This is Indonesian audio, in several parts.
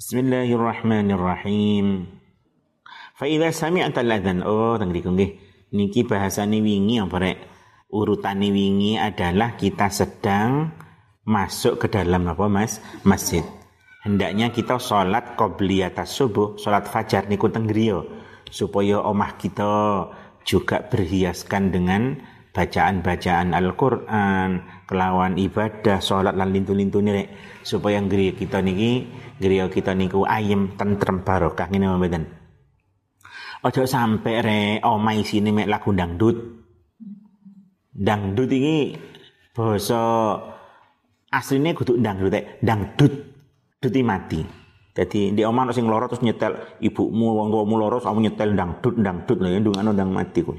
Bismillahirrahmanirrahim. Fa idza sami'ta al-adzan oh teng niku nggih. Niki bahasane wingi apa rek? Urutane wingi adalah kita sedang masuk ke dalam apa Mas? Masjid. Hendaknya kita sholat qobliyat subuh, sholat fajar niku teng supaya omah kita juga berhiaskan dengan bacaan-bacaan Al-Qur'an, kelawan ibadah, sholat lan lintu-lintu nih supaya griya kita niki griya kita niku ayem tentrem barokah ngene mboten. Ojo sampai re omah isine mek lagu dangdut. Dangdut iki basa aslinya kudu dangdut, dangdut duti mati. Jadi di omah sing loro terus nyetel ibumu wong tuamu loro kamu nyetel dangdut dangdut lho ya ndungano ndang mati kok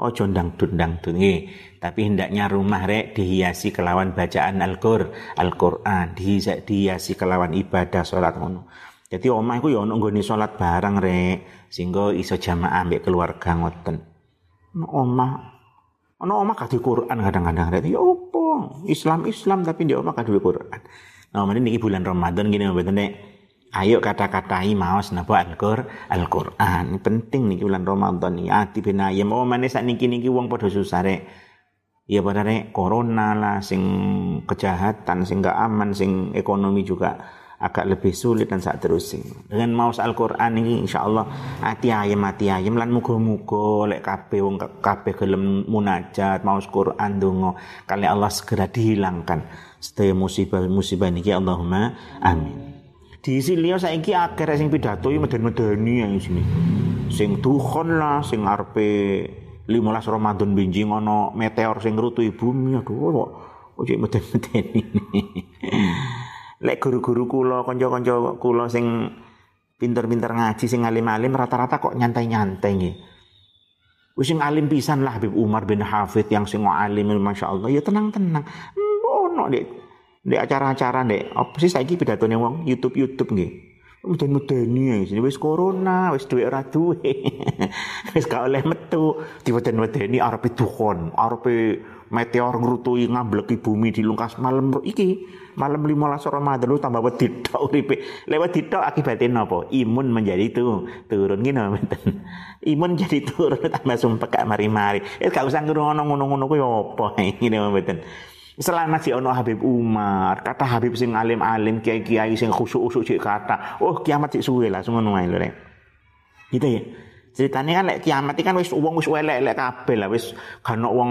ini. Oh dangdut dangdut nggih. Tapi hendaknya rumah rek dihiasi kelawan bacaan Al-Qur, Al-Qur'an, dihiasi kelawan ibadah salat ngono. Jadi omah iku ya ono nggone salat bareng rek sehingga iso jamaah ambek keluarga ngoten. Omah ono omah kadhe Quran kadang-kadang rek ya opo? Islam Islam tapi di omah kadhe Quran. Nah, ini bulan Ramadan gini mboten nek Ayo kata-katai maos napa Al-Qur Al-Qur'an. Penting niki bulan Ramadan iki ati ben ayem. Oh maneh sakniki niki wong padha susah rek. Ya pada rek corona lah sing kejahatan sing gak aman sing ekonomi juga agak lebih sulit dan saat terus dengan maus Al-Qur'an ini insyaallah ati ayem ati ayem lan muga-muga lek kabeh wong kabeh gelem munajat maus Qur'an donga kali Allah segera dihilangkan setiap musibah-musibah niki Allahumma amin diisi liya saiki akeh sing pidato meden-medeni ya sini. Sing dukhon lah, sing arepe 15 Ramadan binjing ana meteor sing ngrutui bumi. Aduh kok ojo meden-medeni. Lek guru-guru kula, kanca-kanca kula sing pinter-pinter ngaji sing alim-alim rata-rata kok nyantai-nyantai nggih. Wis sing alim pisan lah Habib Umar bin Hafid yang sing alim Masya Allah ya tenang-tenang. Ono di acara-acara ndek apa sih saiki pidatone wong YouTube-YouTube nggih. Muden-mudeni ya sini wis corona, wis duwe ora duwe. wis gak oleh metu, diweden-wedeni arepe dukon, arepe meteor ngrutui ngambleki bumi di lungkas malam iki. Malam 15 Ramadan lu tambah wedi tok uripe. Lewat ditok akibatnya napa? Imun menjadi itu turun gini mboten. Imun jadi turun tambah sumpek mari-mari. Eh gak usah ngono ngono-ngono kuwi apa ngene mboten. Selama si ono Habib Umar, kata Habib sing alim-alim, kiai-kiai sing khusuk-khusuk cik kata, oh kiamat cik suwe lah, semua nuai lho Gitu ya. Ceritanya kan lek kiamat kan wis wong wis elek-elek kabeh lah wis kan wong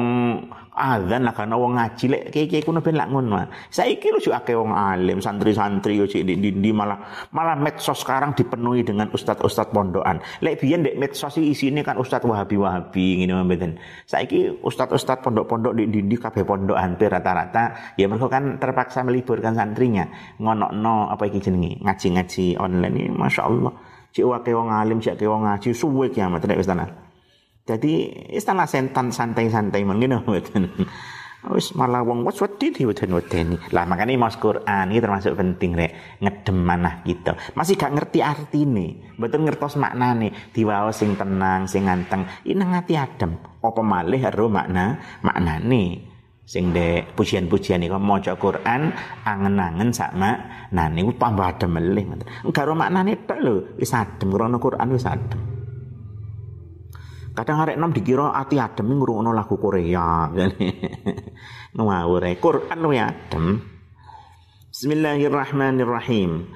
azan lah kan wong ngaji lek kiye-kiye kuno ben lak ngono. Saiki lu akeh wong alim, santri-santri yo di, di, di malah malah medsos sekarang dipenuhi dengan ustad-ustad pondokan. Lek biyen dek medsos isine kan ustad Wahabi-wahabi ngene mboten. Saiki ustad-ustad pondok-pondok di di, di kabeh pondok hampir rata-rata ya mereka kan terpaksa meliburkan santrinya ngonokno apa iki jenenge ngaji-ngaji online ini Masya Allah cik wake wong alim cik wong ngaji suwe kiamat nek wis tenan dadi wis tanah sentan santai-santai men ngene mboten wis malah wong wis wedi diweden-wedeni lah makanya mas Quran ini termasuk penting rek. Ngedem manah kita. Masih gak ngerti artine. Mboten ngertos maknane. Diwaos sing tenang sing nganteng ini ngati adem. Apa malih ero makna maknane? Sing de pujian-pujian iku maca Quran angen-angen nah niku tambah adem melih ngoten. Karo maknane tok lho. Wis adem krana Quran wis adem kadang arek nom dikira ati adem ngrungokno lagu Korea ngawur Quran luwih adem. Bismillahirrahmanirrahim.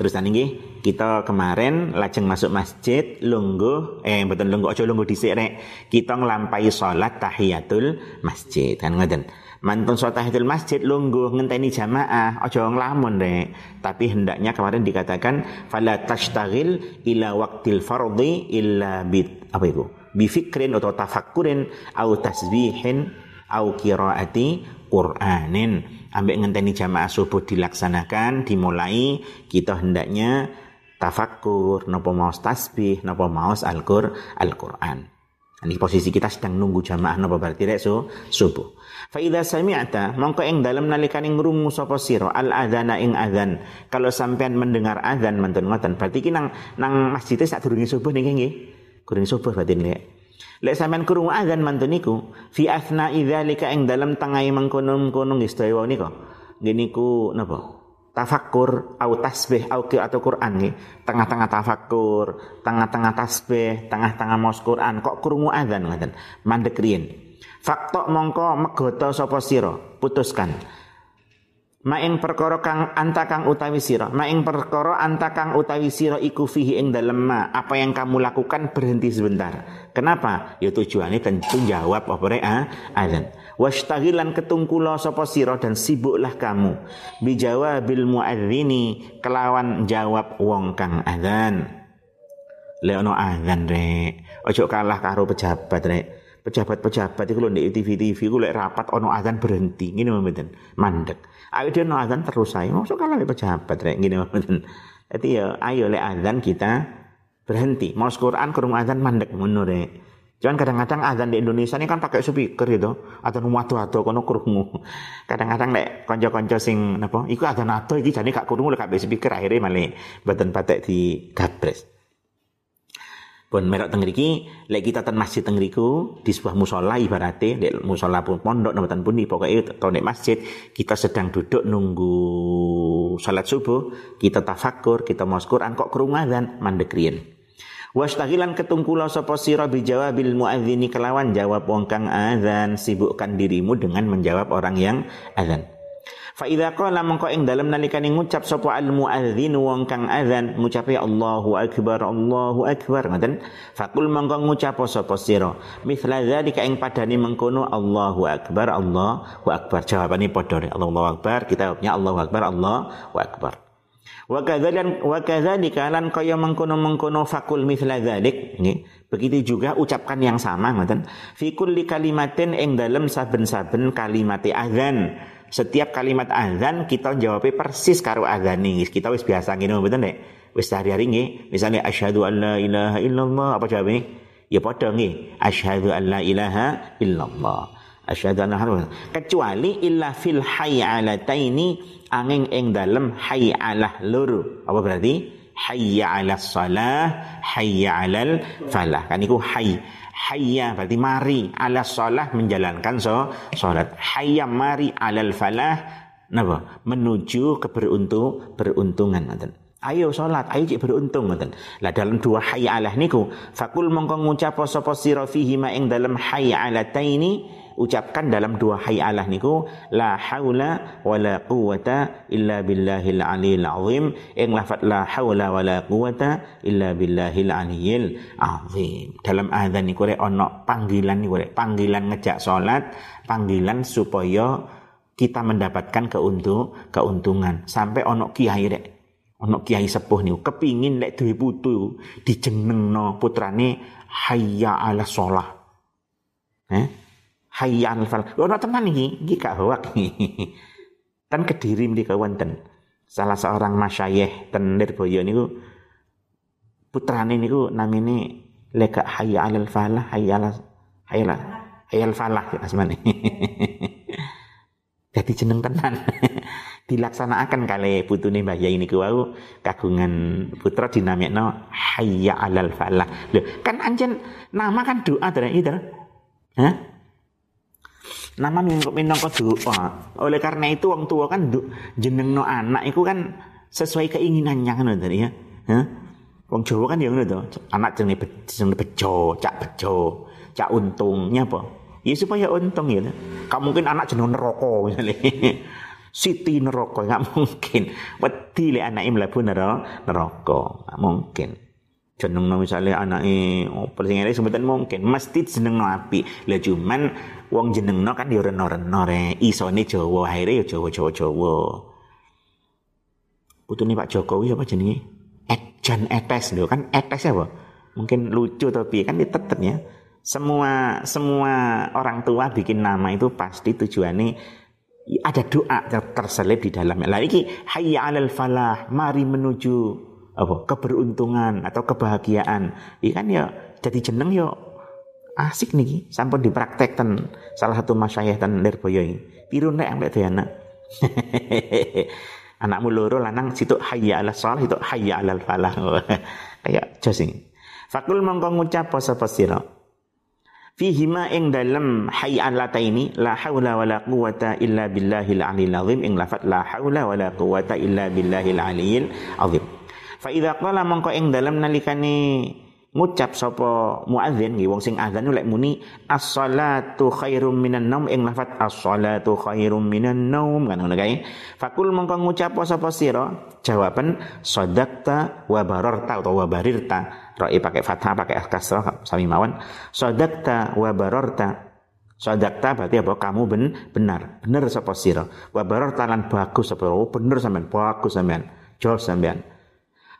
Terus nggih kita kemarin lajeng masuk masjid lungguh eh betul lungguh aja lungguh dhisik rek. Kita nglampahi salat tahiyatul masjid. Kan ngoten? Mantun salat tahiyatul masjid lungguh ngenteni jamaah aja nglamun rek. Tapi hendaknya kemarin dikatakan fala tashtaghil ila waqtil fardhi illa bit apa itu bifikrin atau tafakkurin au tasbihin au qiraati Qur'anin ambek ngenteni jamaah subuh dilaksanakan dimulai kita hendaknya tafakur, nopo maos tasbih, nopo maos Al-Qur, Al-Qur'an. Ini posisi kita sedang nunggu jamaah nopo berarti rek so, subuh. Fa idza sami'ta mongko ing dalem nalikane ngrungu sapa sira al adzana ing adzan. Kalau sampean mendengar adzan mantun ngoten berarti ki nang nang masjid sadurunge subuh niki nggih. Kurang subuh berarti nek. Lek sampean krungu adzan mantun niku fi athna idzalika ing dalem tengahe mengkono-kono nggih sedaya niku. Nggih niku napa? tafakur au tasbih au atau Quran nih tengah-tengah tafakur tengah-tengah tasbih tengah-tengah maos Quran kok krungu adzan ngoten mandek riyen faktok mongko megoto sapa sira putuskan maing perkara kang anta kang utawi sira. Maing perkara anta kang utawi sira iku fihi ing dalem ma. Apa yang kamu lakukan berhenti sebentar. Kenapa? Ya tujuannya tentu jawab apa rek ah azan wastaghilan ketungkula sapa sira dan sibuklah kamu. Bijawabil muadzini kelawan jawab wong kang azan le ono azan rek. Ojo kalah karo pejabat rek. Pejabat-pejabat itu lho di TV-TV lek rapat ono azan berhenti. Ngene mboten. Mandek Ayo dia azan terus saya. Masuk kalau pejabat rek gini mboten. Jadi ya ayo le azan kita berhenti. Mau Quran kurung azan mandek ngono rek. Cuman kadang-kadang azan di Indonesia ini kan pakai speaker gitu. Atau watu-watu kono krungu. Kadang-kadang lek konco-konco sing napa iku azan ato iki jane gak krungu lek gak speaker akhirnya malah badan patek di gabres pun merek tengriki lek kita ten masjid tengriku di sebuah musola ibaratnya di musola pun pondok pun pundi pokoknya kalau di masjid kita sedang duduk nunggu salat subuh kita tafakur kita mau Quran kok kerungan mandek riyen. Wastagilan ketungkula sapa sira bijawabil muadzini kelawan jawab wong kang azan sibukkan dirimu dengan menjawab orang yang azan Fa idza qala mongko ing dalem nalikane ngucap sapa al muadzin wong kang azan ngucape Allahu akbar Allahu akbar ngoten. Fakul mongko ngucap sapa sira? Mithla zalika ing padane mengkono Allahu akbar Allahu akbar. Jawabane padha Allahu akbar kita jawabnya Allahu akbar Allahu akbar. Wa kadzalikan wa kadzalika lan kaya mengkono-mengkono fakul mithla dzalik. Begitu juga ucapkan yang sama ngoten. Fi kulli kalimatin ing dalem saben-saben kalimate azan setiap kalimat azan kita jawabnya persis karo azan nih kita wis biasa ngene betul nek wis hari-hari nggih. Misalnya asyhadu an la ilaha illallah. Apa jawabnya ya padha nggih. Asyhadu an la ilaha illallah. Asyhadu anna kecuali illa fil hayy taini angin ing dalem hayy ala loro apa berarti? Hayya ala salah hayya alal falah. Kan iku hayy hayya berarti mari. Ala salah menjalankan so salat hayya mari alal falah. Napa menuju keberuntung beruntungan ayo salat ayo cik beruntung lah dalam dua hayya alah niku fakul mongko ngucap sapa sira fihi dalam hayya ala taini ucapkan dalam dua Allah niku la haula wala quwata illa billahil aliyil azim. Ing lafat la haula wala quwata illa billahil aliyil azim. Dalam azan niku rek ono panggilan niku rek panggilan ngejak salat panggilan supaya kita mendapatkan keuntung keuntungan. Sampai ono kiai rek ono kiai sepuh niku kepingin lek duwe putu dijenengno putrane hayya ala sholah eh hayyan fal. Ono tenan iki, iki gak hoak iki. Kan Kediri mriki wonten salah seorang masyayikh ten Nirboyo niku putrane niku namine leka hayya alal falah hayya ala hayya hayya falah asmane. Jadi jeneng tenan. Dilaksanakan kali putune Mbah Yai niku wau kagungan putra dinamikno hayya alal falah. Lho, kan anjen nama kan doa to itu. Hah? Nama minangka doa. Oleh karena itu orang tua kan jeneng no anak itu kan sesuai keinginannya kan tadi ya. Hah? Wong Jawa kan ya ngono to. Anak jenenge jenenge bejo, cak bejo, cak untungnya apa? Ya supaya untung ya. Kamu mungkin anak jeneng neraka misalnya. Siti neraka nggak mungkin. Wedi le anake mlebu neraka, nggak mungkin jeneng misalnya anake opo sing ngene sebutan mungkin. Mesti jeneng api lah cuman wong jenengno kan ya reno-reno re isone Jawa akhirnya ya Jawa-Jawa Jawa putune Pak Jokowi apa jenenge? Jan Etes lho. Kan Etes apa? Mungkin lucu tapi kan ditetep ya. Semua semua orang tua bikin nama itu pasti tujuannya ada doa terselip di dalamnya. Lagi hayya 'alal falah, mari menuju apa? Keberuntungan atau kebahagiaan. Ikan ya jadi jeneng yo asik nih sampai dipraktekkan salah satu masyayikh tan Lirboyo ini. Tiru nek ambek anak anakmu loro lanang situ hayya ala salah itu hayya ala falah. Kayak jos fakul mongko ngucap sapa sira. Fihima ing dalam hayy ini la haula wala quwata illa billahil aliyil azim. Ing lafat la haula wala quwata illa billahil aliyil azim fa idza qala mongko ing dalam nalikane ngucap sapa muadzin nggih wong sing azan lek muni as-salatu khairum minan naum ing lafat as-salatu khairum minan naum kan ngono kae fakul mongko ngucap sapa sira jawaban sadaqta wa bararta utawa wa barirta ra'i pakai fathah pakai kasrah sami mawon sadaqta wa bararta Sadaqta berarti apa? Kamu ben, benar. Benar sapa sira. Wa lan bagus sapa. Oh, bener sampean, bagus sampean. Jawab sampean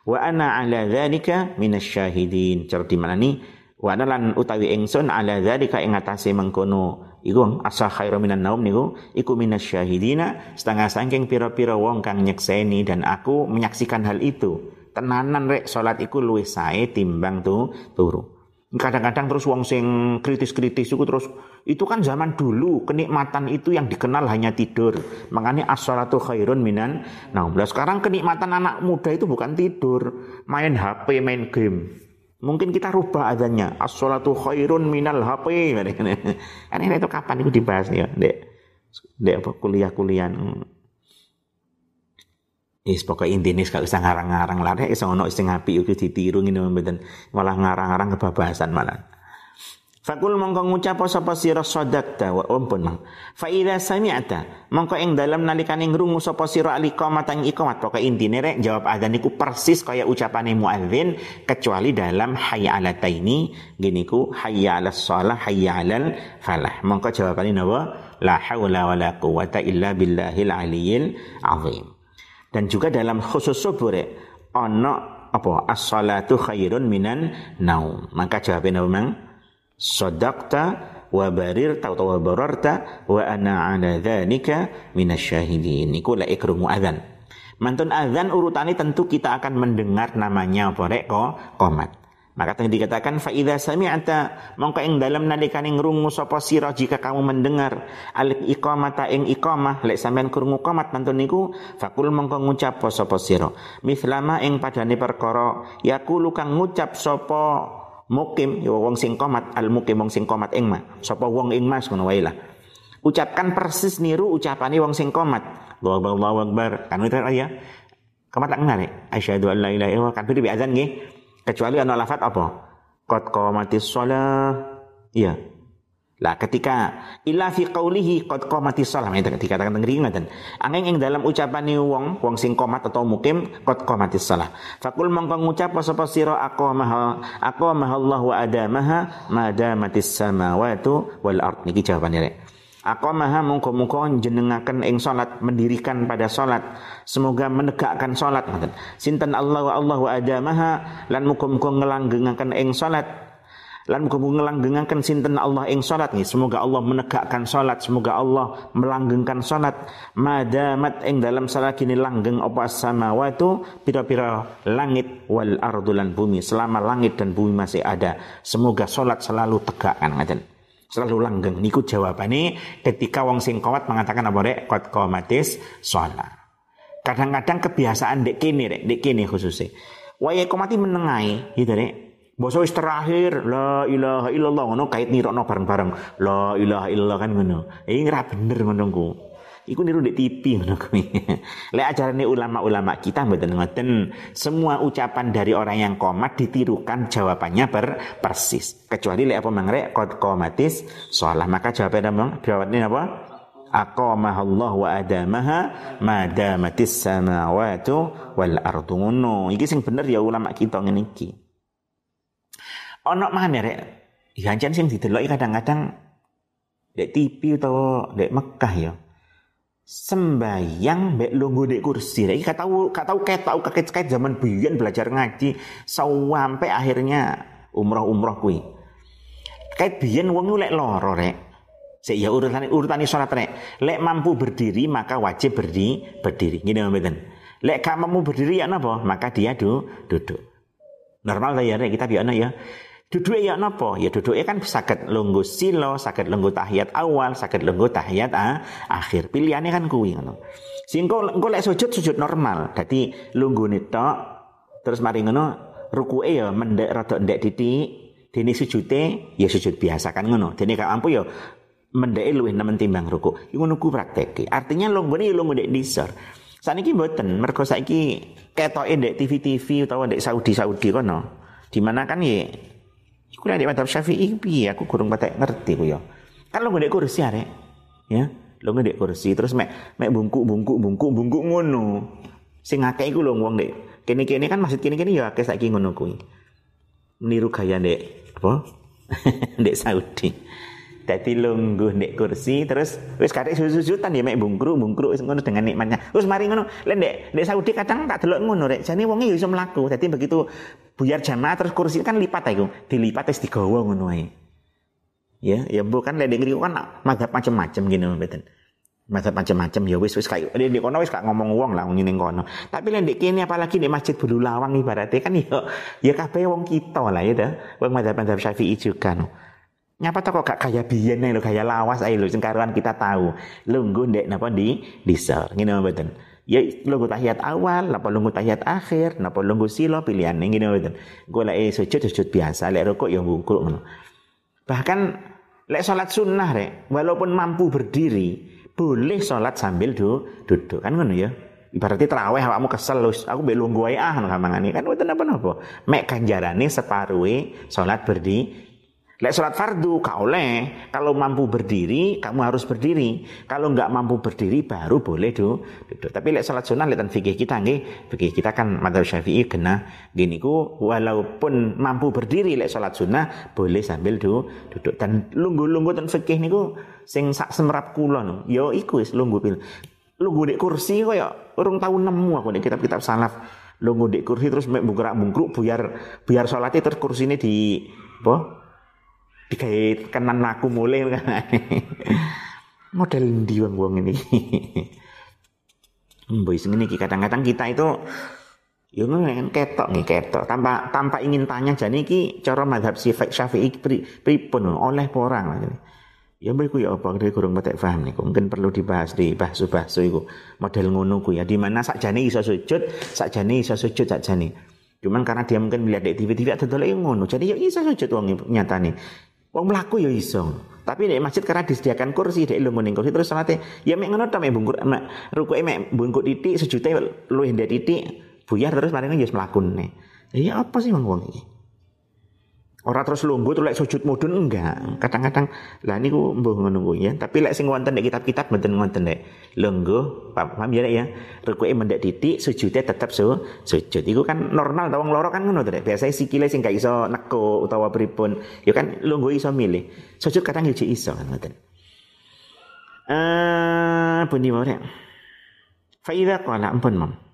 wa ana ala dzalika minasyahidin. Cara di mana ni? Wa ana lan utawi ingsun ala dzalika ing atase mengkono. Iku asa khairu minan naum niku iku minasyahidina. Setengah saking pira-pira wong kang nyekseni dan aku menyaksikan hal itu. Tenanan rek salat iku luwih sae timbang tu turu kadang-kadang terus wong sing kritis-kritis itu terus itu kan zaman dulu kenikmatan itu yang dikenal hanya tidur. Makanya as-salatu khairun minan nah sekarang kenikmatan anak muda itu bukan tidur main HP main game. Mungkin kita rubah adanya. As-salatu khairun minal HP kan ini itu kapan itu dibahas ya dek? Dek kuliah-kuliah Is pokoknya intinya gak usah ngarang-ngarang lah, iso ono sing apik iku ditiru ngene mboten malah ngarang-ngarang kebabasan malah. Fakul mongko ngucap sapa sira sadaqta wa umpun mang. Fa idza sami'ta mongko ing dalem nalikane ngrungu sapa sira aliqamat ing iqamat pokoke intine rek jawab adzan iku persis kaya ucapane muadzin kecuali dalam hayya ala taini gini ku hayya ala shalah hayya alal falah. Mongko jawabane napa? La haula wala quwata illa billahil aliyil azim. Dan juga dalam khusus subuh ono apa as-salatu khairun minan naum. Maka jawabnya memang sadaqta wa barirta atau wa bararta wa ana ala dzalika minasyahidin. Iku la ikrumu adzan. Mantun adzan urutane tentu kita akan mendengar namanya apa rek komat. Maka tadi dikatakan faida sami'ata mongko ing dalam nalikane ngrungu sapa sira jika kamu mendengar al iqamata ing iqamah lek sampean krungu qomat mantun niku fakul mongko ngucap sapa sira. Mislama ing padane perkara yaqulu kang ngucap sapa mukim ya wong sing qomat al mukim wong sing qomat ing ma sapa wong ing mas ngono wae ucapkan persis niru ucapane wong sing qomat. Allahu akbar kan itu ya. Kamat tak ngare asyhadu an la ilaha illallah. Kan azan nggih Kecuali ana lafat apa? Qad qamatis shalah. Iya. Lah ketika ila fi qaulihi qad qamatis shalah itu dikatakan teng mriki ngoten. Angin ing dalam ucapan wong wong sing komat atau mukim qad qamatis shalah. Fakul mongko ngucap sapa sira aqamaha aqamaha Allah wa adamaha madamatis samawati wal ard niki jawabane rek. Aqamaha mungko-mungko jenengaken ing salat mendirikan pada salat. Semoga menegakkan salat. Sinten Allah wa Allah wa adamaha lan muga-muga ngelanggengaken ing salat. Lan muga-muga ngelanggengaken sinten Allah ing salat. Nih semoga Allah menegakkan salat semoga Allah melanggengkan salat. Madamat ing dalam salat kini langgeng apa samawatu pira-pira langit wal ardu lan bumi. Selama langit dan bumi masih ada semoga salat selalu tegakkan. Ngaten selalu langgeng. Niku jawabannya ketika wong sing kuat mengatakan apa rek? Kot komatis sholat. Kadang-kadang kebiasaan dek kini rek. Dek kini khususnya. Waya komati menengai gitu rek. Boso wis terakhir la ilaha illallah. Ngono kait nirokno bareng-bareng. La ilaha illallah kan ngono. Iki ora bener ngono. Iku niru di TV ngono kuwi. Lek ajarane ulama-ulama kita mboten ngoten. Semua ucapan dari orang yang komat ditirukan jawabannya ber persis. Kecuali lek apa mangrek qad qomatis shalah. Maka jawabannya apa? Jawabannya apa? Aqamah wa adamaha madamatis samawati wal ardu ngono. Iki sing bener ya ulama kita ngene iki. Ono mana rek? Ganjan sing dideloki kadang-kadang dek TV atau dek Mekah ya sembayang mbek lungguh di kursi. Lagi kata tahu kata tahu kayak tahu kakek kakek zaman biyen belajar ngaji sampai akhirnya umroh umroh kui. Kayak biyen wong lek loro rek. Sik ya urutan urutan salat rek. Lek mampu berdiri maka wajib berdiri berdiri. Gini mboten. Lek gak mampu berdiri ya napa? Maka dia du, duduk. Normal ya rek kita biasa ya. Duduk ya napa? Ya duduknya kan sakit lungguh silo, sakit lungguh tahiyat awal, sakit lungguh tahiyat ah, akhir. Pilihannya kan kuwi ngono. Sing engko lek sujud sujud normal. Dadi lungguh tok terus mari ngono rukuke ya mendek rada ndek titik dene sujute ya sujud biasa kan ngono dene gak mampu ya mendeke luwih nemen timbang ruku iku ngono ku artinya longgone ya longgo ndek disor Saniki mboten, mergo saiki ketoke ndek TV-TV utawa ndek Saudi-Saudi kono. Di mana kan ya iku nek madhab Syafi'i piye aku kurang patek ngerti ku ya. Kan lo ndek kursi arek. Ya, lo ndek kursi terus mek mek bungkuk bungkuk bungkuk bungkuk ngono. Sing akeh iku lho wong ndek kene-kene kan masjid kene-kene ya akeh saiki ngono kuwi. Meniru gaya ndek apa? ndek Saudi. Dadi lungguh nek kursi terus wis kadek sujud-sujudan ya mek bungkruk wis ngono dengan nikmatnya. Terus mari ngono, lek ndek ndek Saudi kadang tak delok ngono rek. Jane wonge ya iso mlaku. Dadi begitu buyar jamaah terus kursi kan lipat iku. Dilipat wis digawa ngono ae. Ya, ya bukan lek ndek kan madzhab macam-macam gini mboten. Madzhab macam-macam ya wis wis kayak di kono wis gak ngomong wong lah ngene kono. Tapi lek kene apalagi di Masjid Bulu Lawang ibaratnya kan ya ya kabeh wong kita lah ya dah. Wong madzhab-madzhab Syafi'i juga no. Nyapa kok gak kaya biyen lho kaya lawas ae lho sing karuan kita tahu. Lungguh ndek napa di disa. Ngene mboten. Ya lungguh tahiyat awal, napa lungguh tahiyat akhir, napa lungguh silo pilihan ngene mboten. Golek sujud sujud biasa, lek rukuk ya bungkuk ngono. Bahkan lek salat sunnah rek, walaupun mampu berdiri, boleh salat sambil du, duduk kan ngono ya. Ibaratnya terawih awakmu kesel lho, aku mbek lungguh ae ah gampangane kan mboten apa-apa. Mek ganjarane separuhe salat berdiri Lek sholat fardu kau oleh. Kalau mampu berdiri, kamu harus berdiri. Kalau nggak mampu berdiri, baru boleh do, duduk. Tapi lek sholat sunnah, lihat fikih kita nggih, fikih kita kan madhab syafi'i kena gini ku, walaupun mampu berdiri lek sholat sunnah, boleh sambil do, duduk. Dan lunggu-lunggu dan fikih niku sing sak semerap kulon, yo iku wis lunggu pil. Lunggu di kursi kok ya urung tahu nemu aku di kitab-kitab salaf. Lunggu di kursi terus bungkrak bungkruk biar biar sholatnya terus ini di apa dikait kenan aku mulai kan model ndi wong ini? Mbok ini kadang-kadang kita itu Ya kan ketok nih ketok. Tanpa tanpa ingin tanya jadi ki cara madhab sifat syafi'i pri, pripun? Oleh orang? Ya mbak ya apa? Dari kurang batek paham nih mungkin perlu dibahas di bahsu bahsu itu model ngono ku ya. Di mana sakjane iso sujud sakjane iso sujud sakjane. Cuman karena dia mungkin melihat di TV TV ada dole ngono. Jadi ya iso sujud wong nyata nih Wong mlaku ya iso. Tapi di masjid karena disediakan kursi, dek lu mending kursi terus salate. Ya mek ngono ta mek bungkur mek rukuke mek bungkuk titik sejute luwih ndek titik buyar terus paling ya mlakune. Ya apa sih wong iki? Ora terus lungguh terus lek sujud mudun enggak. Kadang-kadang lah niku mbuh ngono ya. Tapi lek sing wonten nek kitab-kitab mboten wonten nek lungguh, paham ya ya. Rukuke mendek titik, sujude tetep su, sujud. Iku kan normal ta wong loro kan ngono to Biasanya sikile sing gak iso neko utawa pripun. Ya kan lungguh iso milih. Sujud kadang yo iso kan ngoten. Eh, pundi wae. Fa idza qala ampun, Mam.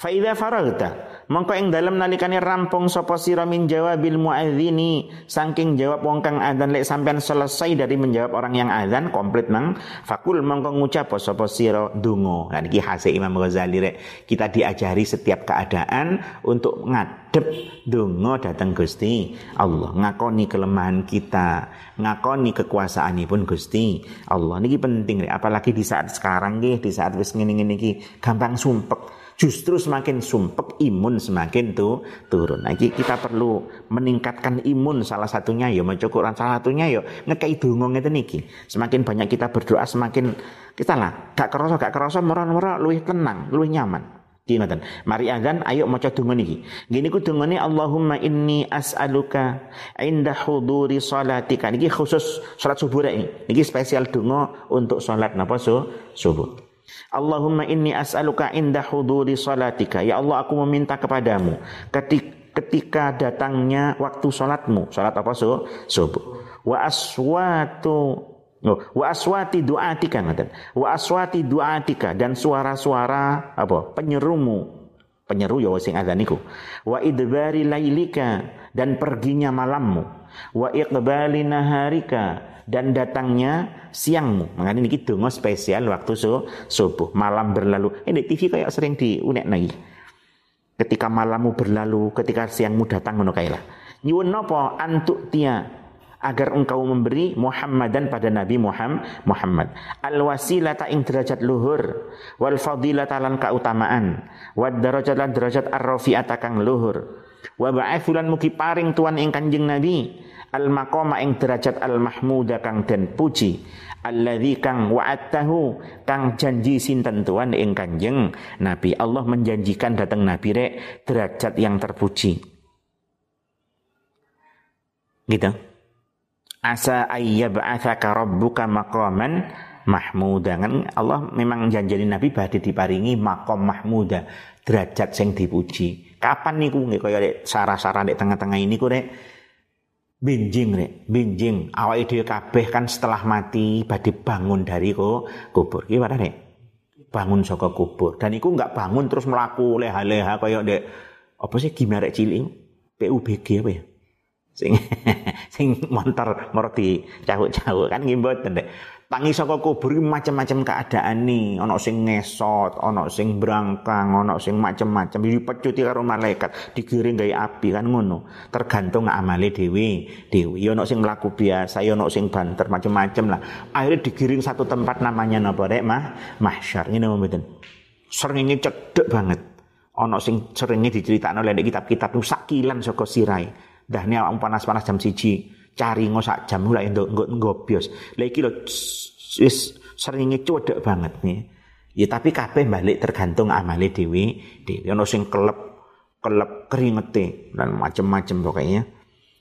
Faida faragta mongko ing dalam nalikane rampung sapa sira min jawabil muadzini saking jawab wong kang adzan lek sampean selesai dari menjawab orang yang adzan komplit nang fakul mongko ngucap sapa sira donga. Nah iki hasil Imam Ghazali rek kita diajari setiap keadaan untuk ngadep donga datang Gusti Allah. Ngakoni kelemahan kita ngakoni kekuasaanipun Gusti Allah. Niki penting rek apalagi di saat sekarang nggih di saat wis ngene-ngene iki gampang sumpek justru semakin sumpek imun semakin tuh turun. Nah, kita perlu meningkatkan imun salah satunya ya Quran salah satunya ya ngekei donga ngeten iki. Semakin banyak kita berdoa semakin kita lah gak kerasa gak kerasa mora-mora luwih tenang, luwih nyaman. Ngoten. Mari azan ayo maca donga niki. Gini ku dongane Allahumma inni as'aluka inda huduri salatika. Niki khusus salat subuh ini. Niki spesial donga untuk salat napa subuh. Allahumma inni as'aluka inda huduri salatika. Ya Allah aku meminta kepadamu ketika datangnya waktu salatmu. Salat apa so? Subuh. Wa aswatu Oh, wa aswati duatika ngaten. Wa aswati duatika dan suara-suara apa? penyerumu. Penyeru ya sing azan niku. Wa idbari lailika dan perginya malammu. Wa iqbali naharika dan datangnya siangmu. Makanya ini dongo spesial waktu so, subuh, malam berlalu. Ini TV kayak sering diunek lagi. Ketika malammu berlalu, ketika siangmu datang ngono kayak lah. Nyuwun antuk tia agar engkau memberi Muhammadan pada Nabi Muhammad al wasilata ing derajat luhur wal fadilata lan keutamaan wad darajat lan derajat ar rafi'ata kang luhur wa ba'athulan muki paring tuan ing kanjeng Nabi. Al maqama ing derajat al mahmuda kang den puji. Alladzi kang wa'atahu kang janji sinten tuan ing kanjeng Nabi. Allah menjanjikan datang Nabi rek derajat yang terpuji. Gitu. Asa ayyab'atsaka rabbuka maqaman mahmuda. Kan Allah memang janjani Nabi badhe diparingi makom mahmuda derajat sing dipuji kapan niku nggih kaya rek sarah-sarah di tengah-tengah ini ku rek benjing rek benjing awake dhewe kabeh kan setelah mati badhe bangun dari ko kubur. Iki padha rek bangun saka kubur. Dan iku enggak bangun terus melaku leha-leha kaya dek. Apa sih gimana rek cilik PUBG apa ya? Sing sing montor meroti cawuk-cawuk kan ngimbot ndek tangi saka kubur macam-macam keadaan nih ono sing ngesot ono sing brangkang ono sing macam-macam dipecuti karo malaikat digiring gawe api kan ngono. Tergantung amale dewi dewi ono sing mlaku biasa ono sing banter macam-macam lah. Akhirnya digiring satu tempat namanya napa rek? Mah mahsyar. Ngene mboten? Seringnya cedek banget. Ono sing seringnya diceritakno oleh kitab-kitab sakilan saka sirai Dahnya awak panas-panas jam siji, cari ngosak jam mulai untuk ngobios. Lagi lo wis seringnya codek banget nih. Ya tapi kabeh balik tergantung amale dewi. Dewi ono sing kelep kelep keringete dan macam-macam pokoknya.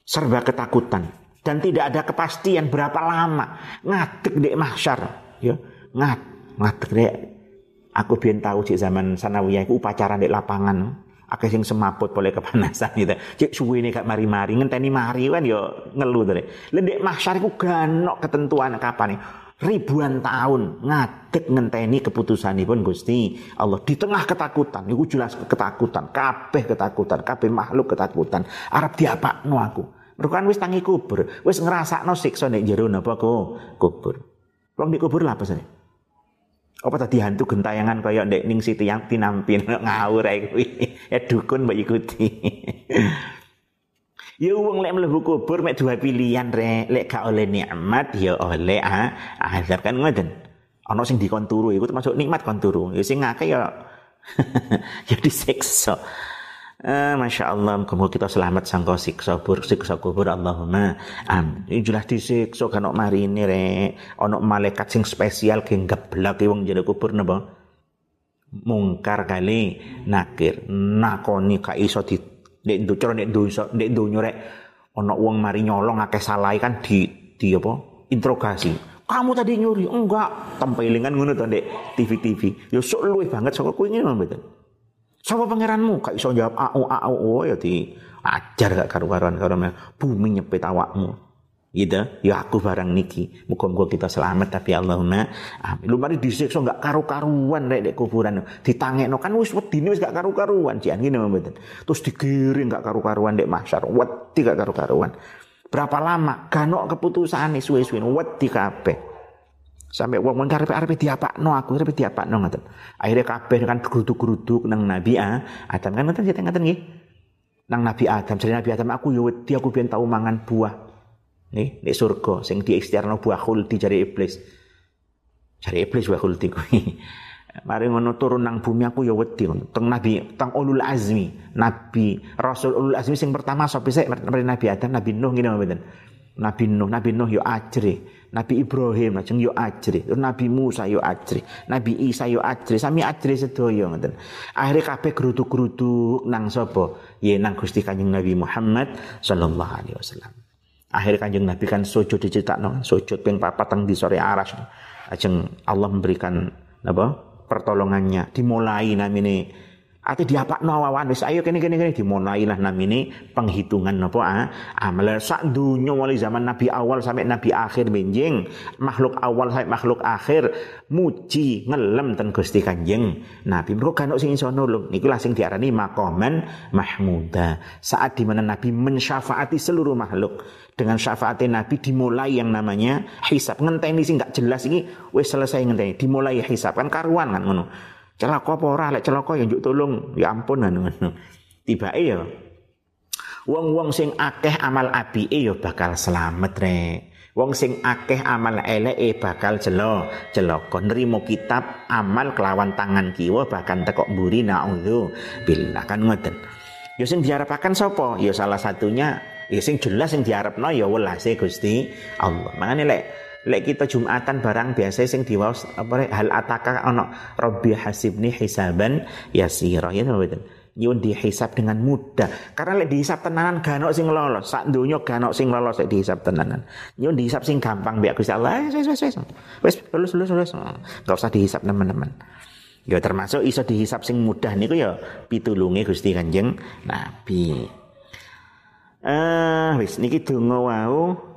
Serba ketakutan dan tidak ada kepastian berapa lama ngadeg dek mahsyar ya ngat ngadeg dek aku biar tahu cik zaman sanawiyah itu upacara di lapangan akeh sing semaput boleh kepanasan gitu. Cek suwi ini gak mari-mari ngenteni mari kan yo ngeluh tadi. Lendek mahsyar iku ganok ketentuan kapan nih? Ribuan tahun ngadeg ngenteni keputusanipun Gusti Allah. Di tengah ketakutan niku jelas ketakutan kabeh ketakutan kabeh makhluk ketakutan. Arep diapakno aku. Mergo kan wis tangi kubur wis ngrasakno siksa nek jero napa kubur. Wong di kubur lah apa sih apa tadi hantu gentayangan kaya ndek ning siti yang tinampin ngawur ae kuwi ya dukun mbak ikuti Ya wong lek mlebu kubur mek dua pilihan rek, lek gak oleh nikmat ya oleh ah, azab kan ngoten. Ana sing dikon turu iku termasuk nikmat kon turu. Ya sing ngake ya ya disiksa. Ah, Masya Allah, kamu kita selamat sangka siksa kubur, siksa kubur Allahumma. Amin. Ini jelas disiksa kan mari ini re, ono malaikat sing spesial ke geblak wong jadi kubur napa? Mungkar kali nakir, nakoni ka iso di ndek ndu cara ndek dosa ndek donya rek ono wong mari nyolong akeh salah kan di di apa? interogasi. Kamu tadi nyuri? Enggak. Tempelingan ngono to ndek TV-TV. Ya sok luwih banget saka kowe ngene mboten. Sapa pangeranmu? Kak iso jawab au au oh ya di ajar gak karu-karuan karo bumi nyepet awakmu. Gitu, ya aku barang niki. Muka-muka kita selamat tapi Allahumma amin. Lu mari disiksa gak karu-karuan rek dek kuburan. Ditangekno kan wis wedine wis gak karu-karuan cian ngene mboten. Terus digiring gak karu-karuan dek mahsyar. Wedi gak karu-karuan. Berapa lama? Ganok keputusan suwe-suwe wedi kabeh. Sampai wong wong arepe diapakno aku arepe diapakno ngoten. Akhirnya kabeh kan geruduk-geruduk nang Nabi A, Adam kan ngoten cerita ngoten nggih. Nang Nabi Adam, jadi Nabi Adam aku yo wedi aku biyen tau mangan buah. Nih, nek surga sing diikhtiarno buah khuldi jari iblis. Jari iblis buah khuldi kuwi. Mari ngono turun nang bumi aku ya wedi teng Nabi teng ulul azmi, Nabi Rasul ulul azmi sing pertama sapa sik Nabi Adam, Nabi Nuh ngene mboten. Nabi Nuh, Nabi Nuh yo ajre. Nabi Ibrahim lajeng yo ajri, Nabi Musa yo ajri, Nabi Isa yo ajri, sami ajri sedaya ngoten. Akhire kabeh geruduk-geruduk nang sapa? Ya nang Gusti Kanjeng Nabi Muhammad sallallahu alaihi wasallam. Akhir Kanjeng Nabi kan sujud dicetakno, sujud ping papat teng di sore aras. Lajeng Allah memberikan apa? pertolongannya dimulai namine Ate diapakno awan wis ayo kene kene kene. Dimulailah namine penghitungan napa ah, amal. Sak dunya mulai zaman nabi awal sampai nabi akhir benjing makhluk awal sampai makhluk akhir. Muji ngelem ten Gusti Kanjeng. Nabi mergo kan sing iso nulung. Niku lah sing diarani maqaman mahmuda. Saat di mana nabi mensyafaati seluruh makhluk. Dengan syafaat Nabi dimulai yang namanya hisab. Ngenteni sing gak jelas ini wis selesai ngenteni. Dimulai hisab. Kan karuan kan ngono celaka apa ora lek celaka ya njuk tolong ya ampun ngono tiba ya Wong-wong sing akeh amal apike ya bakal selamat rek. Wong sing akeh amal eleke bakal jelo celaka nrimo kitab amal kelawan tangan kiwa bahkan tekok mburi naudzu billah kan ngoten. Ya sing diharapkan sapa? Ya salah satunya ya sing jelas sing diharapno ya welase Gusti Allah. Makane lek lek kita Jumatan barang biasa sing diwaos apa hal ataka ana Rabbi hasibni hisaban yasira. Ya mboten nyuwun dihisap dengan mudah. Karena lek dihisap tenanan gak sing lolos. Sak donya gak sing lolos lek dihisap tenanan. Nyuwun dihisap sing gampang biar Gusti Allah. Wis wis wis wis lulus lulus lulus. Enggak usah dihisap teman-teman. Ya termasuk iso dihisap sing mudah niku ya pitulunge Gusti Kanjeng Nabi. Eh uh, wis niki donga wau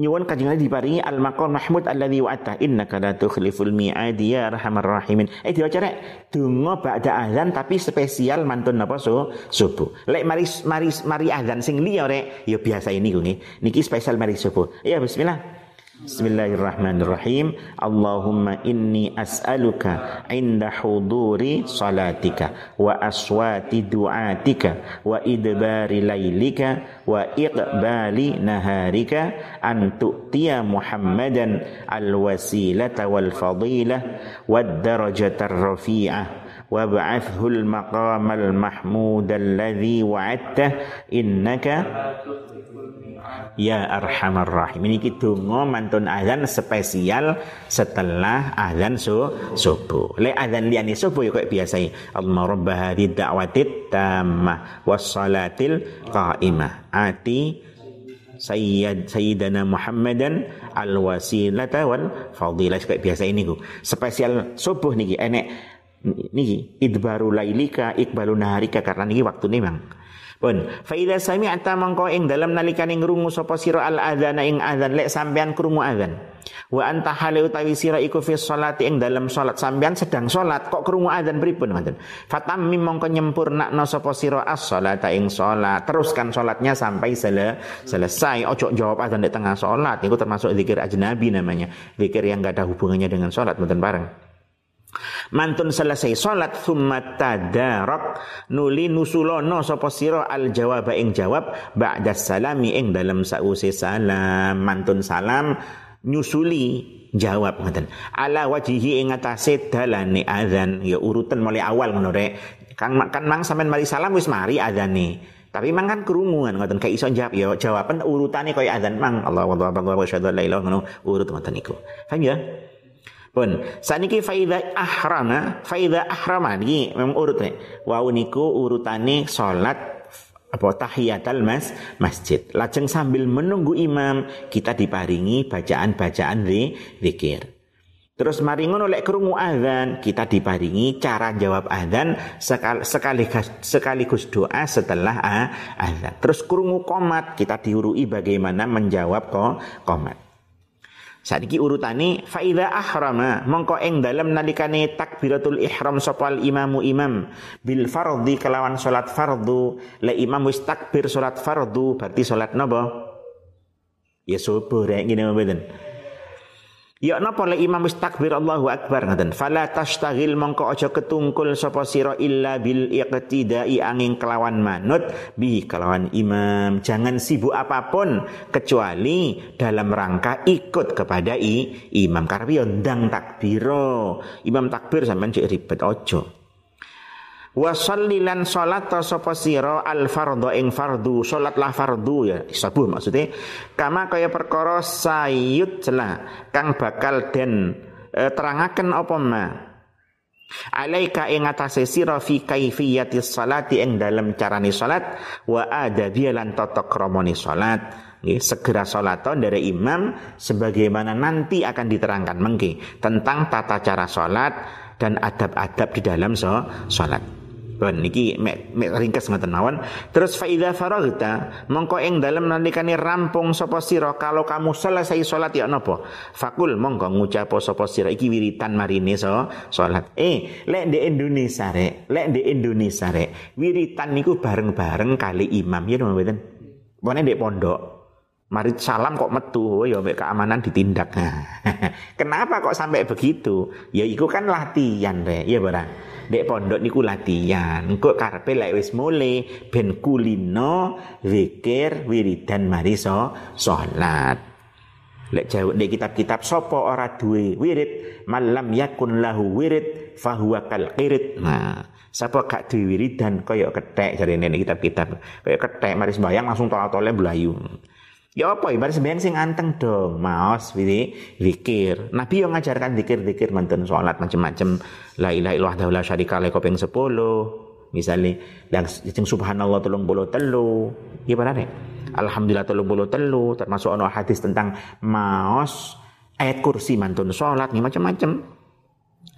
nyuwun kanjeng Nabi diparingi al maqam mahmud alladzi wa'ata innaka la tukhliful mi'ad ya arhamar rahimin. Eh diwaca rek. Donga ba'da azan tapi spesial mantun napa so subuh. Lek mari mari mari azan sing liya rek ya biasa ini nggih. Niki spesial mari subuh. Ya bismillah بسم الله الرحمن الرحيم اللهم إني أسألك عند حضور صلاتك وأصوات دعاتك وإدبار ليلك وإقبال نهارك أن تؤتي محمدا الوسيلة والفضيلة والدرجة الرفيعة وابعثه المقام المحمود الذي وعدته إنك Ya Arhamar Rahim. Ini mantun azan spesial setelah azan su subuh. Le azan liani subuh ya kayak biasa. Allah Rabbah hadid da'watit tammah wassalatil qa'imah. Ati Sayyid Sayyidana Muhammadan al wasilata wal fadilah kayak biasa ini ku. Spesial subuh niki enek niki idbaru lailika ikbalu naharika karena niki waktu nih bang Pun, fa idza sami'ta mangko ing dalam nalikane ngrungu sapa sira al adzana ing adzan lek sampean krungu adzan. Wa anta hale utawi sira iku fi sholati ing dalam salat sampean sedang salat kok krungu adzan pripun ngoten. Fatammi mongko nyempurnakno sapa sira as-sholata ing salat. Teruskan salatnya sampai sele selesai. Ojo jawab adzan di tengah salat. Itu termasuk zikir ajnabi namanya. Zikir yang gak ada hubungannya dengan salat mboten bareng. Mantun selesai salat thumma tadarak nuli nusulono sapa sira al jawab ing jawab ba'da salami ing dalam sause salam. Mantun salam nyusuli jawab ngoten. Ala wajihi ing atase dalane azan ya urutan mulai awal ngono rek. Kan kan mang sampean mari salam wis mari azane tapi mang kan kerunguan ngoten. Kayak iso jawab ya jawaban urutane kaya azan mang. Allah wa Allah wa syahadu la ilaha ngono. Urut ngoten iku. Paham ya Pun saniki faida ahrama, faida ahrama niki memang urut nih. Wau niku urutane salat apa tahiyatul mas masjid. Lajeng sambil menunggu imam kita diparingi bacaan-bacaan zikir. Terus mari ngono lek krungu kita diparingi cara jawab azan sekal, sekaligus sekaligus doa setelah azan. Terus krungu komat, kita diurui bagaimana menjawab komat. Sadiki urutane faida ahrama mongko ing dalem nalikane takbiratul ihram sopal imamu imam bil fardhi kelawan salat fardu le imam wis takbir salat fardu berarti salat napa? Ya subuh rek ngene mboten Ya napa le imam wis takbir Allahu akbar ngaten. Fala tastaghil mongko aja ketungkul sapa sira illa bil iqtidai angin kelawan manut bi kelawan imam. Jangan sibuk apa pun kecuali dalam rangka ikut kepada i, imam. Karena ndang takbiro. Imam takbir sampean cek ribet ojo wa sallilan salat sapa sira al fardhu ing fardu salatlah fardu ya sabuh maksudnya. Kama kaya perkara sayyid celah kang bakal den e, terangaken apa ma? Alaika ing atase sira fi kaifiyati salati ing dalem carane salat wa adabi lan tata kramane salat. Nggih, segera salat dari imam sebagaimana nanti akan diterangkan. Mengki tentang tata cara salat dan adab-adab di dalam so, Wan niki mek, mek ringkes ngoten mawon. Terus faida faragta mongko ing dalem nalikane rampung sapa sira kalau kamu selesai salat ya napa? Fakul mongko ngucap sapa sira iki wiritan marine so salat. Eh, lek di Indonesia rek, lek di Indonesia rek, wiritan niku bareng-bareng kali imam ya mboten. Pokoknya di pondok. Mari salam kok metu, oh ya keamanan ditindak. Kenapa kok sampai begitu? Ya itu kan latihan, Rek. Ya, Barang. Dek pondok niku latihan. Engko karepe lek wis mule ben kulino zikir wiridan mariso salat. Lek jawab di kitab-kitab sopo ora duwe wirid malam yakun lahu wirid fahuwa kal qirid. Nah, sapa gak duwe wiridan kaya kethek jare nenek kitab-kitab. Kaya kethek mari sembayang langsung tole-tole belayu. Ya apa ya, mari sembayang sing anteng dong, maos wiri zikir. Nabi yang ngajarkan zikir-zikir manten salat macam-macam. La ilaha illallah la syarika lahu ping 10. Misalnya dan subhanallah tolong bolo telu. Ya Alhamdulillah telu bolo telu termasuk ono hadis tentang maos ayat kursi mantun sholat nih macam-macam.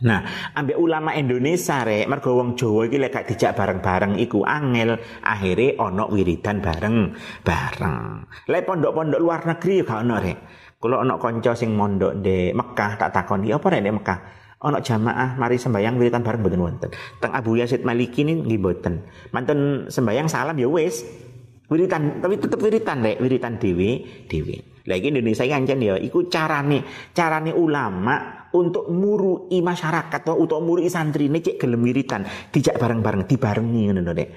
Nah, ambek ulama Indonesia rek, mergo wong Jawa iki lek dijak bareng-bareng iku angel, akhirnya ono wiridan bareng-bareng. Lek pondok-pondok luar negeri gak ono rek. Kalau ono konco sing mondok di Mekah tak takoni apa rek di Mekah? Ono jamaah mari sembayang wiridan bareng mboten wonten. Teng Abu Yazid Maliki ini nggih. Manten sembayang salam ya wis, wiritan tapi tetep wiritan rek wiritan dewi dewi lagi Indonesia kan ya. Iku carane carane ulama untuk murui masyarakat atau untuk murui santri ini cek gelem wiritan. Dijak bareng-bareng dibarengi ngono nek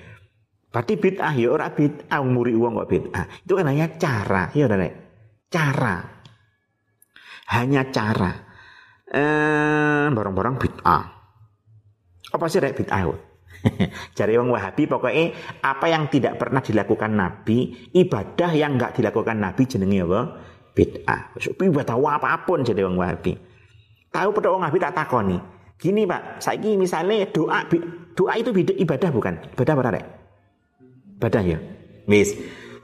berarti bid'ah ya. Ora bid'ah muri uang kok bid'ah. Itu kan hanya cara ya nek cara. Hanya cara. Eh barang-barang bid'ah. Apa sih rek bid'ah Cari wong Wahabi pokoknya apa yang tidak pernah dilakukan Nabi, ibadah yang enggak dilakukan Nabi jenenge apa? Bid'ah. Ibadah apa pun jadi wong Wahabi. Tahu pada wong Wahabi tak takoni. Gini Pak, saya ini misalnya doa doa itu ibadah bukan? Ibadah apa rek? Ibadah ya. Wis.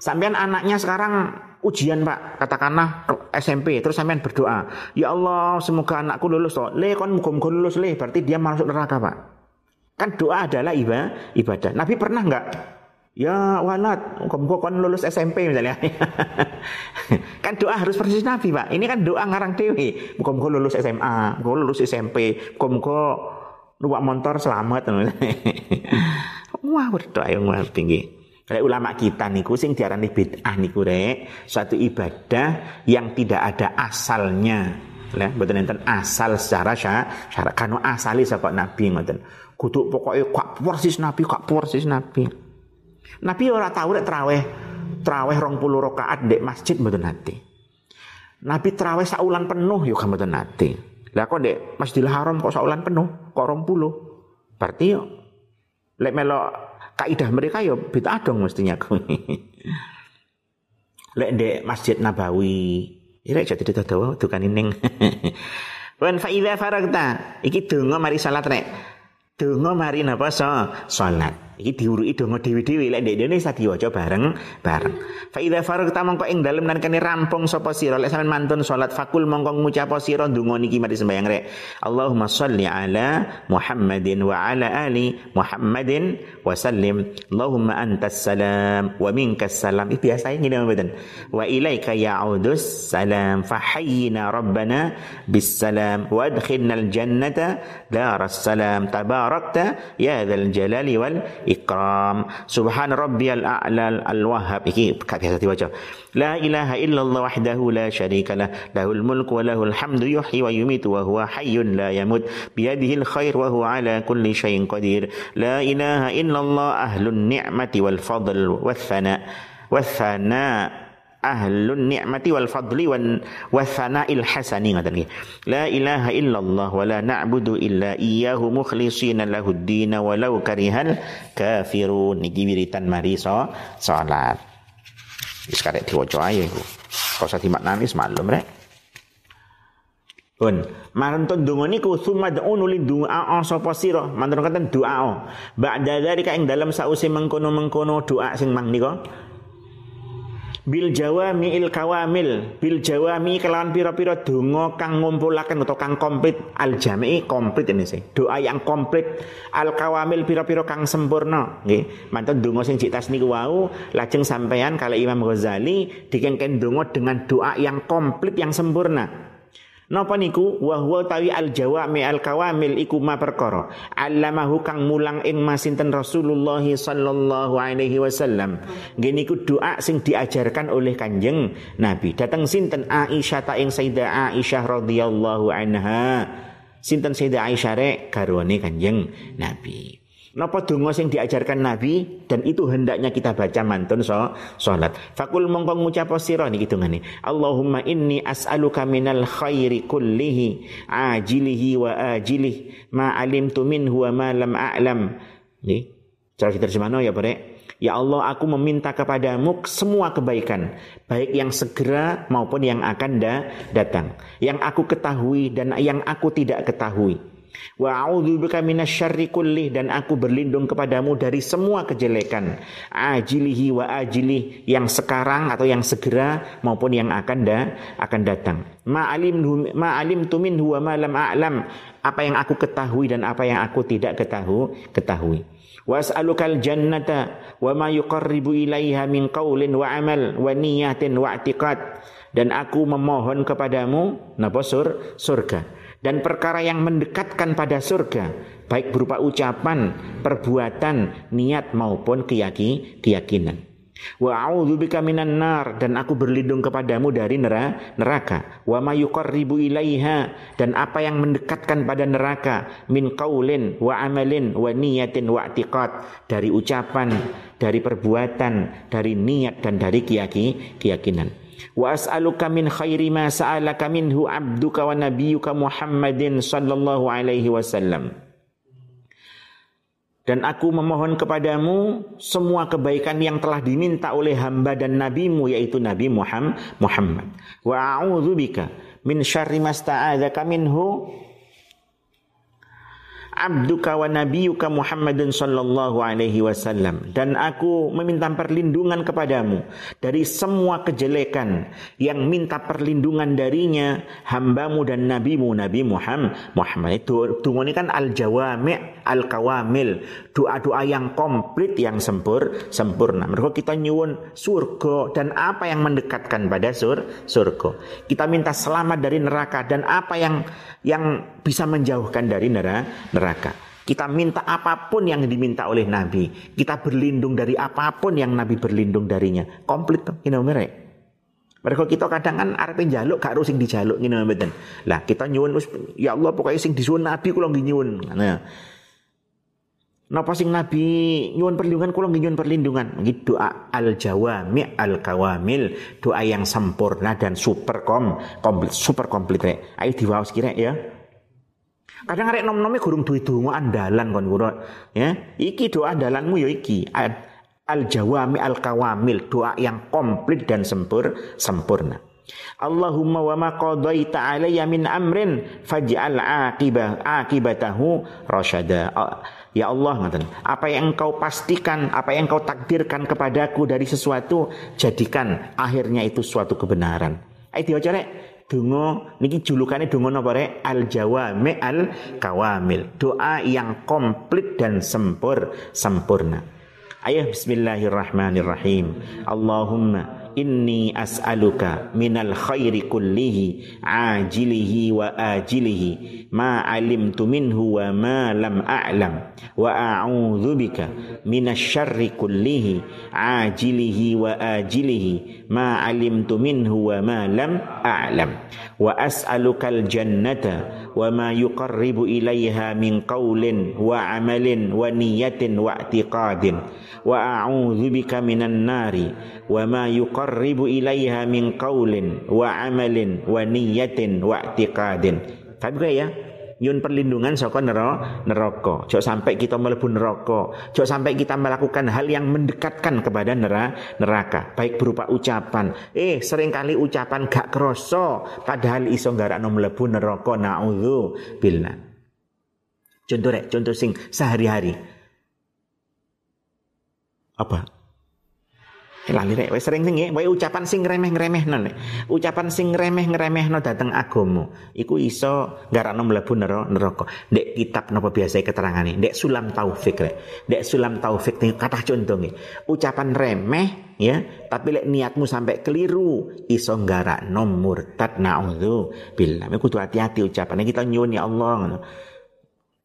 Sampean anaknya sekarang ujian Pak, katakanlah SMP, terus sampean berdoa, "Ya Allah, semoga anakku lulus toh." Le kon muga-muga lulus le, berarti dia masuk neraka, Pak. Kan doa adalah ibadah. Nabi pernah enggak? Ya walad, muka kon lulus SMP misalnya. kan doa harus persis Nabi, Pak. Ini kan doa ngarang dewi. Muka-muka lulus SMA, muka lulus SMP, muka-muka numpak motor selamat. Wah, berdoa yang tinggi. Kalau ulama kita niku sing diarani bid'ah niku rek, suatu ibadah yang tidak ada asalnya. Ya, betul enten asal secara syarat. Kanu asali saka Nabi ngoten. Kudu pokoknya kak persis Nabi, kak persis Nabi. Nabi ora tahu rek traweh traweh rong puluh rakaat dek masjid mboten nate. Nabi traweh saulan penuh yuk mboten nate. Lah kok dek Masjidil Haram kok saulan penuh, kok rong puluh. Berarti yo lek melo kaidah mereka yo bid'ah dong mestinya lek dek Masjid Nabawi, ini jadi tidak tahu tukan ining. Wan fa idza faragta, iki donga mari salat rek. Donga mari napa so salat. Iki diuruki donga dewi-dewi lek ndek Indonesia diwaca bareng bareng. Fa idza faragta mongko ing dalem nalikane rampung sapa sira lek sampean mantun salat fakul mongko ngucap sira donga niki mari sembayang rek. Allahumma sholli ala Muhammadin wa ala ali Muhammadin wa sallim. Allahumma antas salam wa minkas salam. Iki biasa ngene mboten. Wa ilaika ya'udus salam fa hayyina rabbana bis salam wa adkhilna al jannata daras salam tabarakta ya dzal jalali wal ikram subhan rabbiyal a'la al wahhab iki biasa diwaca la ilaha illallah wahdahu la syarika lah lahul mulku wa lahul hamdu yuhyi wa yumitu wa huwa hayyun la yamut biyadihi al khair wa huwa ala kulli syai'in qadir la ilaha illallah ahlun ahlun ni'mati wal fadli wan il hasani ngaten nggih la ilaha illallah wa la na'budu illa iyyahu mukhlishina lahu ad-din walau karihal kafirun. Niki wiritan mari so salat wis karek diwaca ae iku. Kok usah dimaknani semalem rek. Pun, mantun donga niku summa da'unu li du'a sapa sira. Mantun katen doa. Ba'da dzalika ing dalam sause mengkono-mengkono doa sing mang nika bil jawami il kawamil. Bil jawami kelawan pira-pira donga kang ngumpulaken atau kang komplit. Al jami'i komplit ini sih. Doa yang komplit. Al kawamil pira-pira kang sempurna. Nggih. Mantun donga sing cik niku wau. Lajeng sampean kali Imam Ghazali dikengken donga dengan doa yang komplit yang sempurna Napa niku? Wa huwa tawi al jawami al kawamil iku ma perkara. Allamahu kang mulang ing masinten Rasulullah sallallahu alaihi wasallam. Ngene iku doa sing diajarkan oleh Kanjeng Nabi. Datang sinten Aisyah ta ing Sayyidah Aisyah radhiyallahu anha? Sinten Sayyidah Aisyah rek? Garwane Kanjeng Nabi. Napa donga sing diajarkan Nabi dan itu hendaknya kita baca mantun so salat. Fakul mongko ngucap sira niki dongane. Allahumma inni as'aluka minal khairi kullihi ajilihi wa ajilih ma alimtu minhu wa ma lam a'lam. Nggih. Cara diterjemahno ya, Pak Ya Allah, aku meminta kepadamu semua kebaikan, baik yang segera maupun yang akan datang, yang aku ketahui dan yang aku tidak ketahui. Wa a'udzubika minasyarri kullih dan aku berlindung kepadamu dari semua kejelekan. Ajilihi wa ajilih yang sekarang atau yang segera maupun yang akan da, akan datang. Ma'alim ma'alim tumin huwa ma lam a'lam. Apa yang aku ketahui dan apa yang aku tidak ketahui, ketahui. Was'alukal jannata wa ma yuqarribu ilaiha min qaulin wa amal wa niyatin wa i'tiqad dan aku memohon kepadamu napa sur surga dan perkara yang mendekatkan pada surga baik berupa ucapan, perbuatan, niat maupun keyakinan. Wa a'udzubika minan nar dan aku berlindung kepadamu dari neraka. Wa ma yuqarribu ilaiha dan apa yang mendekatkan pada neraka min qaulin wa amalin wa niyatin wa i'tiqad dari ucapan, dari perbuatan, dari niat dan dari keyakinan. Wa as'aluka min khairi ma sa'alaka minhu abduka wa nabiyyuka Muhammadin sallallahu alaihi wasallam dan aku memohon kepadamu semua kebaikan yang telah diminta oleh hamba dan nabimu yaitu Nabi Muhammad. Wa a'udzubika min syarri masta'adzaka minhu abduka wa nabiyuka Muhammadun sallallahu alaihi wasallam. Dan aku meminta perlindungan kepadamu dari semua kejelekan yang minta perlindungan darinya hambamu dan nabimu Nabi Muhammad. Muhammad itu tunggu ini kan al jawami al kawamil doa-doa yang komplit yang sempur sempurna mereka kita nyuwun surga dan apa yang mendekatkan pada sur surga kita minta selamat dari neraka dan apa yang yang bisa menjauhkan dari neraka. Kita minta apa pun yang diminta oleh Nabi. Kita berlindung dari apa pun yang Nabi berlindung darinya. Komplit tuh, ini mereka. Mereka kita kadang kan arep njaluk gak harus sing dijaluk ngene mboten. Lah kita nyuwun ya Allah pokoknya sing disuwun Nabi kula nggih nyuwun. Nah. Napa sing Nabi nyuwun perlindungan kula nggih nyuwun perlindungan. Nggih doa al jawami al kawamil, doa yang sempurna dan super kom, komplit, super komplit rek. Ayo diwaos kira ya. Kadang arek nom-nome gurung duwe donga andalan kon kula. Ya, iki doa andalanmu ya iki. Al jawami al kawamil, doa yang komplit dan sempur sempurna. Allahumma wa ma qadaita alayya min amrin faj'al aqibah aqibatahu rasyada. Ya Allah ngaten, apa yang engkau pastikan, apa yang engkau takdirkan kepadaku dari sesuatu, jadikan akhirnya itu suatu kebenaran. Ayo diwaca rek. Dungo niki julukannya dungo napa rek? Al jawami al kawamil. Doa yang komplit dan sempur sempurna. Ayo bismillahirrahmanirrahim. Allahumma inni as'aluka minal khairi kullihi ajilihi wa ajilihi ma alimtu minhu wa ma lam a'lam wa a'udzu bika minasyarri kullihi ajilihi wa ajilihi ma alimtu minhu wa ma lam a'lam wa as'aluka al jannata wa ma yuqarribu ilaiha min qawlin wa amalin wa niyatin wa i'tiqadin wa a'udzu bika minan nari wa ma nyun perlindungan saka neraka. Jok sampai kita melebu neraka. Jok sampai kita melakukan hal yang mendekatkan kepada neraka, baik berupa ucapan. Eh, sering kali ucapan gak kroso padahal iso nggarakno mlebu neraka. Nauzu billah. Contoh rek, contoh sing sehari-hari. Apa? Lali rek wis sering sing wae ucapan sing remeh-ngremehno nek ucapan sing remeh-ngremehno dateng agama iku iso garakno mlebu neraka. Ndek kitab napa biasa keterangane? Ndek sulam taufik rek. Ndek sulam taufik kata contohnya ucapan remeh ya tapi lek niatmu sampai keliru iso garakno murtad naudzu billah. Kudu hati-hati ucapannya kita nyuwun ya Allah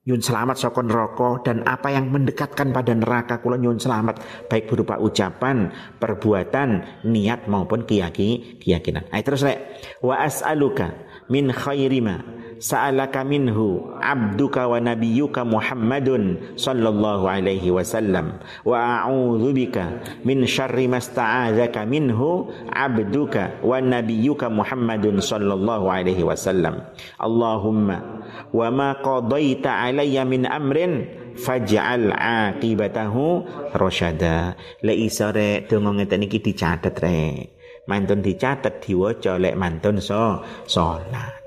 nyun selamat saka neraka dan apa yang mendekatkan pada neraka kula nyun selamat. Baik berupa ucapan, perbuatan, niat maupun keyakinan. Ayo terus rek. Wa as'aluka min khairi ma sa'alaka minhu abduka wa nabiyyuka Muhammadun sallallahu alaihi wasallam. Wa a'udzu bika min syarri masta'adzaka minhu abduka wa nabiyyuka Muhammadun sallallahu alaihi wasallam. Allahumma wa ma qadaita alayya min amrin faj'al aqibatahu rasyada. La isare donga ngeten iki dicatet rek. Mantun dicatet diwaca lek mantun so salat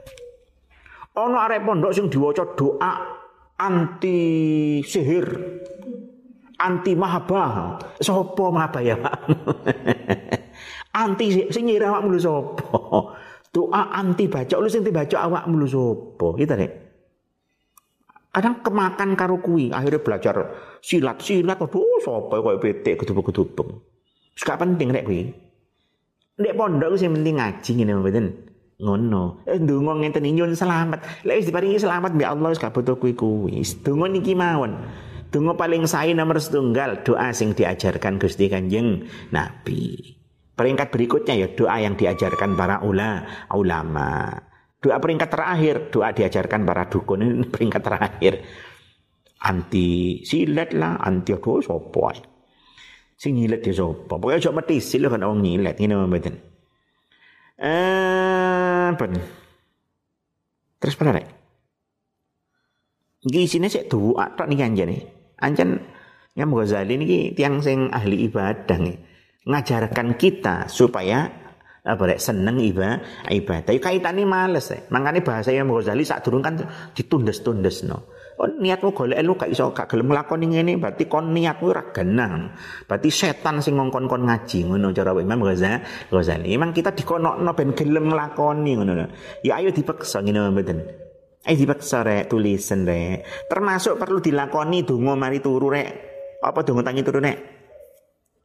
ana arek pondok sing diwaca doa anti sihir anti mahabah sapa mahabah ya Pak? Anti sing nyira awakmu lho sapa doa anti baca lu sing dibaca awakmu lho sapa gitu rek kadang kemakan karo kuwi akhirnya belajar silat silat aduh sapa koyo petik gedubuk-gedubuk. Gak penting rek kuwi. Nek pondok sing penting ngaji ngene mboten. Ngono. Eh ndonga ngenten nyun selamat. Lek wis diparingi selamat mbek Allah wis gak butuh kuwi kuwi. Ndonga niki mawon. Donga paling sae nomor setunggal doa sing diajarkan Gusti Kanjeng Nabi. Peringkat berikutnya ya doa yang diajarkan para ula, ulama. Doa peringkat terakhir, doa diajarkan para dukun ini peringkat terakhir. Anti silat lah, anti apa sapa Sing nyilet ya sapa? Pokoke aja mati sila kan wong nyilet ngene mboten. Eh, ben. Terus rek. Iki isine sik doa tok niki anjene. Anjen Imam Ghazali niki tiang sing ahli ibadah nih. Ngajarkan kita supaya apa rek seneng ibadah ibadah. Kaitane males. Makanya bahasa Imam Ghazali sak durung kan ditundes-tundes no. Oh, niatmu golek lu gak iso gak gelem nglakoni ngene berarti kon niatmu ora genah. Berarti setan sing ngongkon-kon ngaji ngono cara Imam Ghazali. Ghazali. Emang kita dikonokno ben gelem nglakoni ngono. Ya ayo dipaksa ngene mboten. Ayo dipaksa rek tulisan rek. Termasuk perlu dilakoni donga mari turu rek. Apa donga tangi turu rek?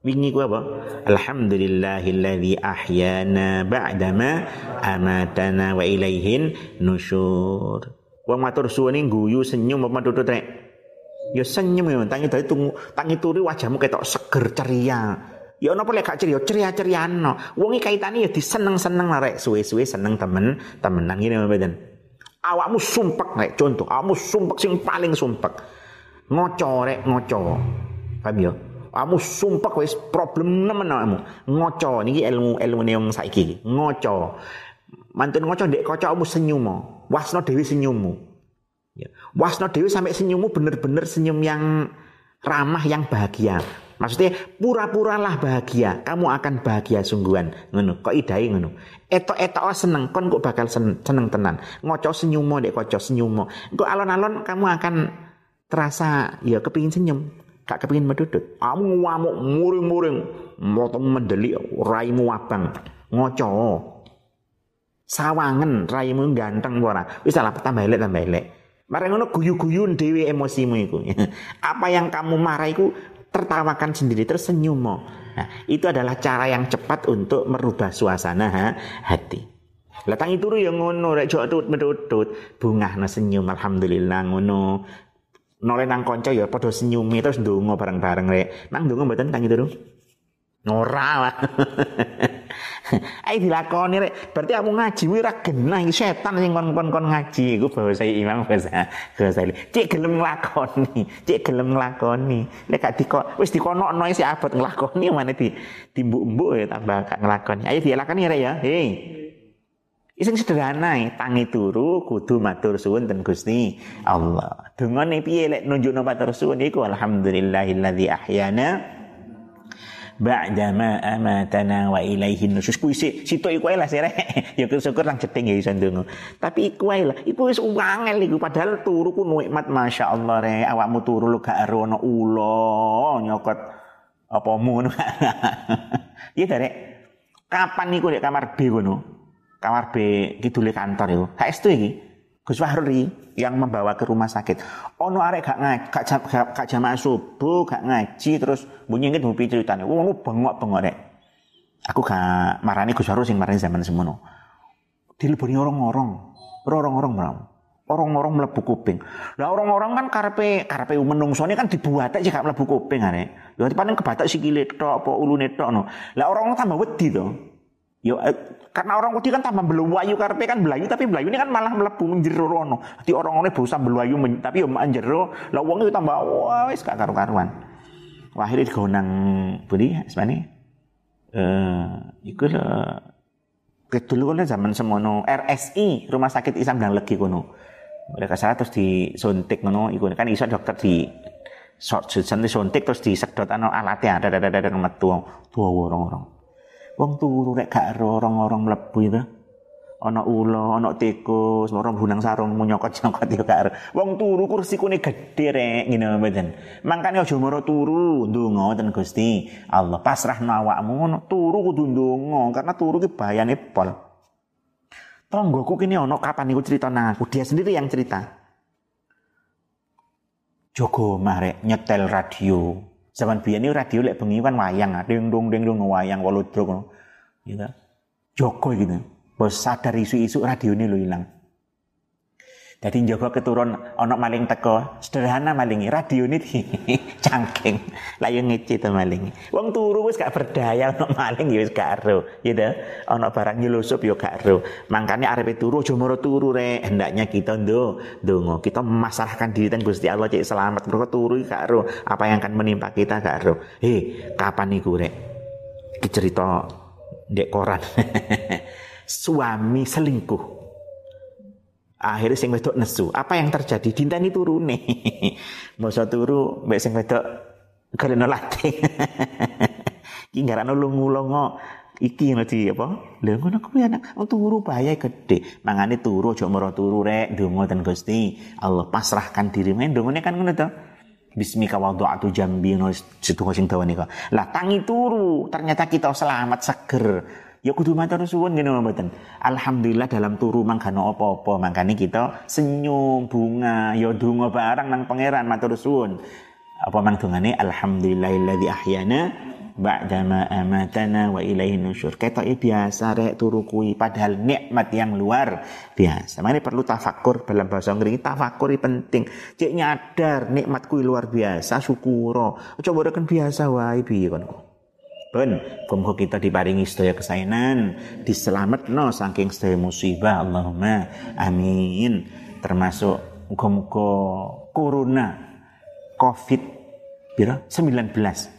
Wingi ku apa? Alhamdulillahilladzi ahyana ba'dama amatana wa ilaihin nusyur. Wong matur suwun guyu senyum apa tutut rek. Ya senyum ya tangi dari tunggu tangi turi wajahmu ketok seger ceria. Ya ono lek gak ceria ceria-ceriano. Wong kaitane ya diseneng-seneng rek suwe-suwe seneng temen temenan ngene mboten. Awakmu sumpek rek contoh, awakmu sumpek sing paling sumpek. Ngoco rek ngoco. Paham ya? Kamu sumpek wis problem nemen awakmu. Ngoco niki ilmu ilmu yang saiki. Ngoco. Mantun ngoco ndek kacamu senyum. Wasno dewi senyummu. Ya. Wasno dewi sampai senyummu bener-bener senyum yang ramah, yang bahagia. Maksudnya pura-puralah bahagia, kamu akan bahagia sungguhan. Ngono, kok idai ngono. Etok-etok seneng, kon kok bakal seneng, seneng tenan. Ngoco senyummu dek koco senyummu. Kok alon-alon kamu akan terasa ya kepingin senyum, gak kepingin medudut. Kamu ngamuk muring-muring, motong mendelik, raimu abang. Ngoco, sawangen raimu ganteng ora wis salah tambah elek tambah elek Mari ngono guyu-guyun dewi emosimu iku. Apa yang kamu marah iku tertawakan sendiri tersenyum Nah, itu adalah cara yang cepat untuk merubah suasana ha, hati. Lah tangi turu ya ngono rek jok tut medutut bungah na senyum alhamdulillah ngono. Noleh nang kanca ya padha senyumi terus ndonga bareng-bareng rek. Nang ndonga mboten tangi turu. Ora lah. Ayo dilakoni rek. Berarti kamu ngaji ora genah iki setan sing kon-kon ngaji iku bahasa Imam Ghazali. Cek gelem nglakoni, cek gelem nglakoni. Nek gak dikok wis dikonokno si abot nglakoni mana di dimbuk-mbuk ya tambah gak nglakoni. Ayo dilakoni rek ya. Hei. Iseng sederhana tangi turu kudu matur suwun ten Gusti Allah. Dungane piye lek nunjukno matur suwun iku alhamdulillahilladzi ahyana ba'dama amatana wa ilaihi nusyus kuwi si sitok iku lah sire ya syukur nang ceting ya iso ndonga. Tapi iku ae lah iku wis angel iku. Padahal turu ku nikmat masyaallah re. Awakmu turu lu gak ero ono ulo nyokot apa ngono. Iya derek kapan niku di kamar B ngono? Kamar B kidule kantor iku. Estu iki Gus Fahri yang membawa ke rumah sakit. Ono arek gak ngaji, gak, gak, gak jamaah subuh, gak ngaji terus bunyi ngene mupi ceritane. Wong bengok-bengok rek. Aku gak marani Gus Fahri sing marani zaman semono. Dileboni orang-orang. Orang-orang mau. Orang-orang mlebu kuping. Lah orang-orang kan karepe karepe menungsone kan dibuat aja gak mlebu kuping arek. Ya paling kebatak sikile tok apa ulune tok no. Lah orang-orang tambah wedi to. Yo eh, karena orang Wedi kan tambah belayu karpe kan belayu tapi belayu ini kan malah melebu menjero rono. Jadi orang-orang berusaha belayu tapi yo menjero lah wong itu tambah wah wis gak karu-karuan. Wah akhirnya digonang budi sebenarnya eh iku lah dulu kan zaman semono RSI Rumah Sakit Islam dan Legi kono. Mereka salah terus disuntik ngono iku kan iso dokter di short suntik terus disedot ano alatnya ada ada ada metu tua orang-orang Wong turu rek gak orang-orang mlebu itu. Ana ula, ana tikus, orang bunang sarung nyokot-nyokot yo gak Wong turu kursi kune gede rek ngene mboten. Mangkane aja mara turu ndonga ten Gusti. Allah pasrah awakmu ngono turu kudu ndonga karena turu ki bahayane pol. Tonggoku kini ono kapan iku cerita nang aku, dia sendiri yang cerita. Joko mare nyetel radio, Zaman biyen radio lek bengi kan wayang, ding dong ding dong wayang waludruk ngono. Gitu. Joko gitu. Bos sadar isu-isu radio ini lo hilang. Jadi Joko keturun onok maling teko, sederhana malingi radio ini cangking. Layu ngece to malingi. Wong turu wis gak berdaya onok maling ya wis gak ero, gitu. Onok barang nyelusup yo gak ero. Makanya arepe turu aja moro turu re. Hendaknya kita ndo dongo, kita memasrahkan diri dan Gusti Allah cek selamat. Mergo turu gak ero, apa yang akan menimpa kita gak ero. Hei, kapan niku rek? Cerita dek koran. Suami selingkuh akhirnya sing wedok nesu. Apa yang terjadi? Dintani turune. Masa turu mbek sing wedok karena latih iki ngarano lungu-lungo iki nanti apa? Lha ngono kuwi anak. Turu bahaya gede. Mangane turu aja mara turu rek ndonga ten Gusti. Allah pasrahkan diri. Men ndongane kan ngono to? Bismika wada'atu jambi no situ sing dawa nika. Lah tangi turu, ternyata kita selamat seger ya kudu matur suwun ngene mboten. Alhamdulillah dalam turu mangkano apa-apa, mangkane kita senyum, bunga, ya donga barang nang pangeran matur suwun. Apa mang dongane alhamdulillahilladzi ahyana ba'dama amatana wa ilaihi nusyur. Ketoke biasa rek turu kuwi padahal nikmat yang luar biasa. Mane perlu tafakur dalam bahasa Inggris tafakur penting. Cek nyadar nikmat kuwi luar biasa syukuro. Coba reken biasa wae piye kon. Pun muga kita diparingi sedaya kesainan diselametno saking sedaya musibah Allahumma amin termasuk muga-muga corona covid pira 19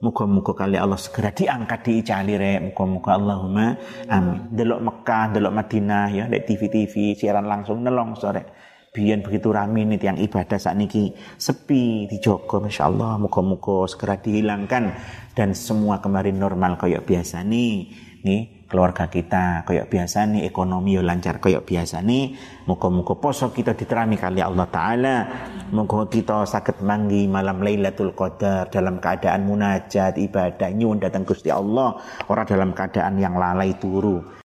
Muka-muka kali Allah segera diangkat diicali rek. Muka-muka Allahumma amin. Delok Mekah, delok Madinah ya, dek TV-TV siaran langsung nelong sore biyen begitu rame nih yang ibadah saat niki sepi dijogo masya Allah muka-muka segera dihilangkan. Dan semua kemarin normal kayak biasa nih. Nih keluarga kita kayak biasa nih. Ekonomi yo lancar kayak biasa nih. Muka-muka poso kita diterami kali Allah Taala. Muka kita sakit manggi malam Lailatul Qadar dalam keadaan munajat ibadah nyun datang Gusti Allah. Orang dalam keadaan yang lalai turu